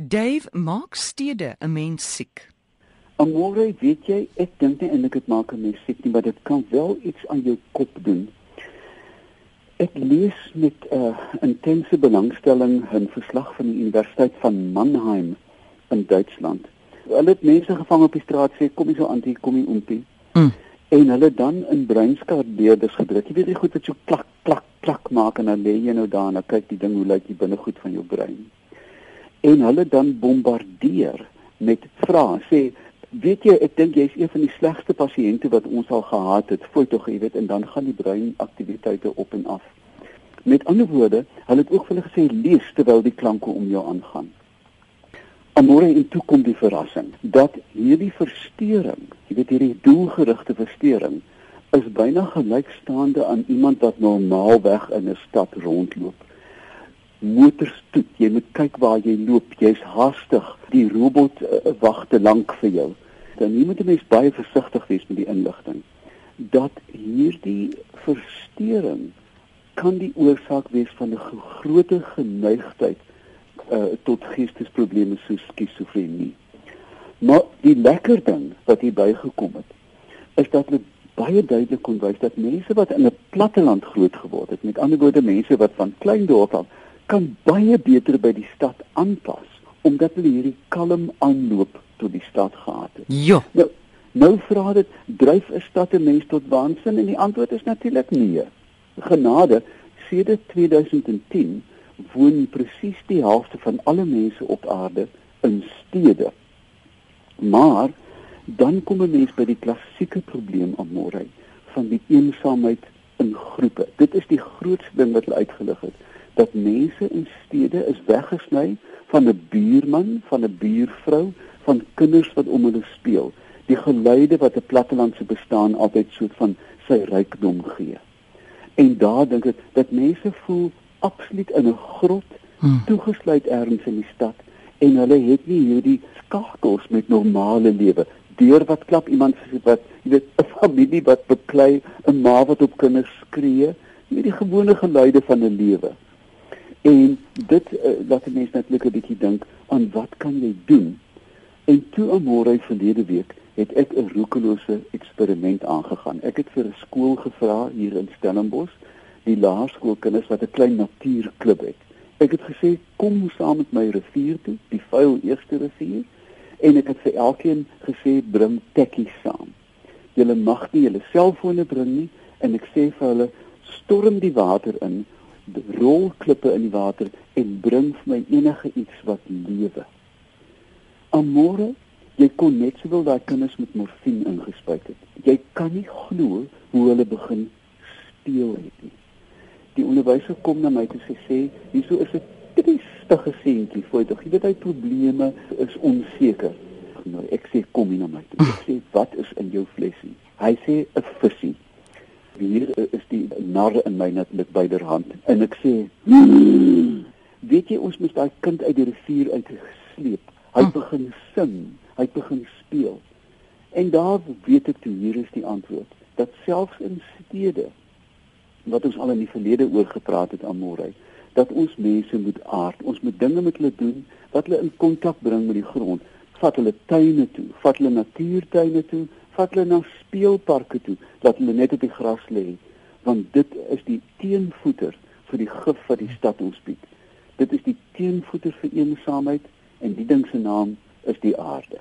Dave maak stede 'n mens siek. Amore, weet jy, ek dink nie eintlik dit maak 'n mens siek nie, maar dit kan wel iets aan jou kop doen. Ek lees met 'n uh, intense belangstelling 'n verslag van die Universiteit van Mannheim in Duitsland. Hulle het mense gevang op die straat sê kom jy so aan, kom jy oompie. Mm. En hulle dan in breinskaartbeerders gedruk. Jy weet jy goed wat so klak klak klak maak en dan lê jy nou daar en dan kyk die ding hoe lyk die binnegoed van jou brein. En hulle dan bombardeer met vrae. Sê weet jy ek dink jy's een van die slegste pasiënte wat ons al gehad het. Fooi tog jy weet en dan gaan die breinaktiwiteite op en af. Met ander woorde, hulle het ook vir hulle gesê lees terwyl die klanke om jou aangaan. Amore en toe kom die verrassing dat hierdie verstoring, jy weet hierdie doelgerigte verstoring is byna gelykstaande aan iemand wat normaalweg in 'n stad rondloop. Motors toe, jy moet kyk waar jy loop, jy's haastig, die robot uh, wag te lank vir jou. Dan moet jy mens baie versigtig wees met die inligting dat hierdie verstoring kan die oorsaak wees van 'n groot geneigtheid uh, tot geestesprobleme soos skizofrenie. Maar die lekker ding wat hier bygekom het, is dat dit baie duidelik kon wys dat mense wat in 'n platteland groot geword het, met ander woorde mense wat van klein dorp af kan baie beter by die stad aanpas omdat hulle hierdie kalm aanloop tot die stad gehad het. Ja. Nou, nou vra dit dryf 'n stad 'n mens tot waansin en die antwoord is natuurlik nee. Genade sedert 2010 woon presies die helfte van alle mense op aarde in stede. Maar dan kom 'n mens by die klassieke probleem aan môre van die eensaamheid in groepe. Dit is die grootste ding wat hulle uitgelig het dat mense in stede is weggesny van 'n buurman, van 'n buurvrou, van kinders wat om hulle speel. Die geluide wat 'n plattelandse bestaan altyd soort van sy rykdom gee. En daar dink ek dat mense voel absoluut in 'n grot hmm. toegesluit ergens in die stad en hulle het nie hierdie skakels met normale lewe deur wat klap iemand wat jy weet 'n familie wat beklei 'n ma wat op kinders skree nie die gewone geluide van 'n lewe en dit uh, laat mense netlik 'n bietjie dink aan wat kan jy doen en toe amore verlede week het ek 'n roekelose eksperiment aangegaan ek het vir 'n skool gevra hier in Stellenbosch die laerskoolkinders wat 'n klein natuurklub het. Ek het gesê kom saam met my rivier toe, die vuil eerste rivier, en ek het vir elkeen gesê bring tekkies saam. Julle mag nie julle selfone bring nie en ek sê vir hulle storm die water in, rol klippe in die water en bring vir my enige iets wat lewe. Amore, jy kon net sowel daai kinders met morfine ingespuit het. Jy kan nie glo hoe hulle begin speel het nie. Die onderwyser kom na my toe sê sê hierso is 'n triestige seentjie voor tog jy weet hy probleme is onseker. Nou ek sê kom hier na my toe. Ek sê wat is in jou flesie? Hy sê 'n visie hier is die narre in my natuurlik byderhand. En ek sê hmm, weet jy ons moet daai kind uit die rivier uitgesleep hy hm. begin sing hy begin speel. En daar weet ek toe hier is die antwoord dat selfs in stede wat ons al in die verlede oor gepraat het aan môre dat ons mense moet aard ons moet dinge met hulle doen wat hulle in kontak bring met die grond. Vat hulle tuine toe vat hulle natuurtuine toe vat hulle na speelparke toe dat hulle net op die gras lê want dit is die teenvoeter vir die gif wat die stad ons bied. Dit is die teenvoeter vir eensaamheid en die ding se naam is die aarde.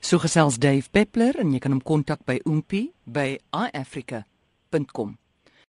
So gesels Dave Peppler en jy kan hom kontak by oompie by iafrica.com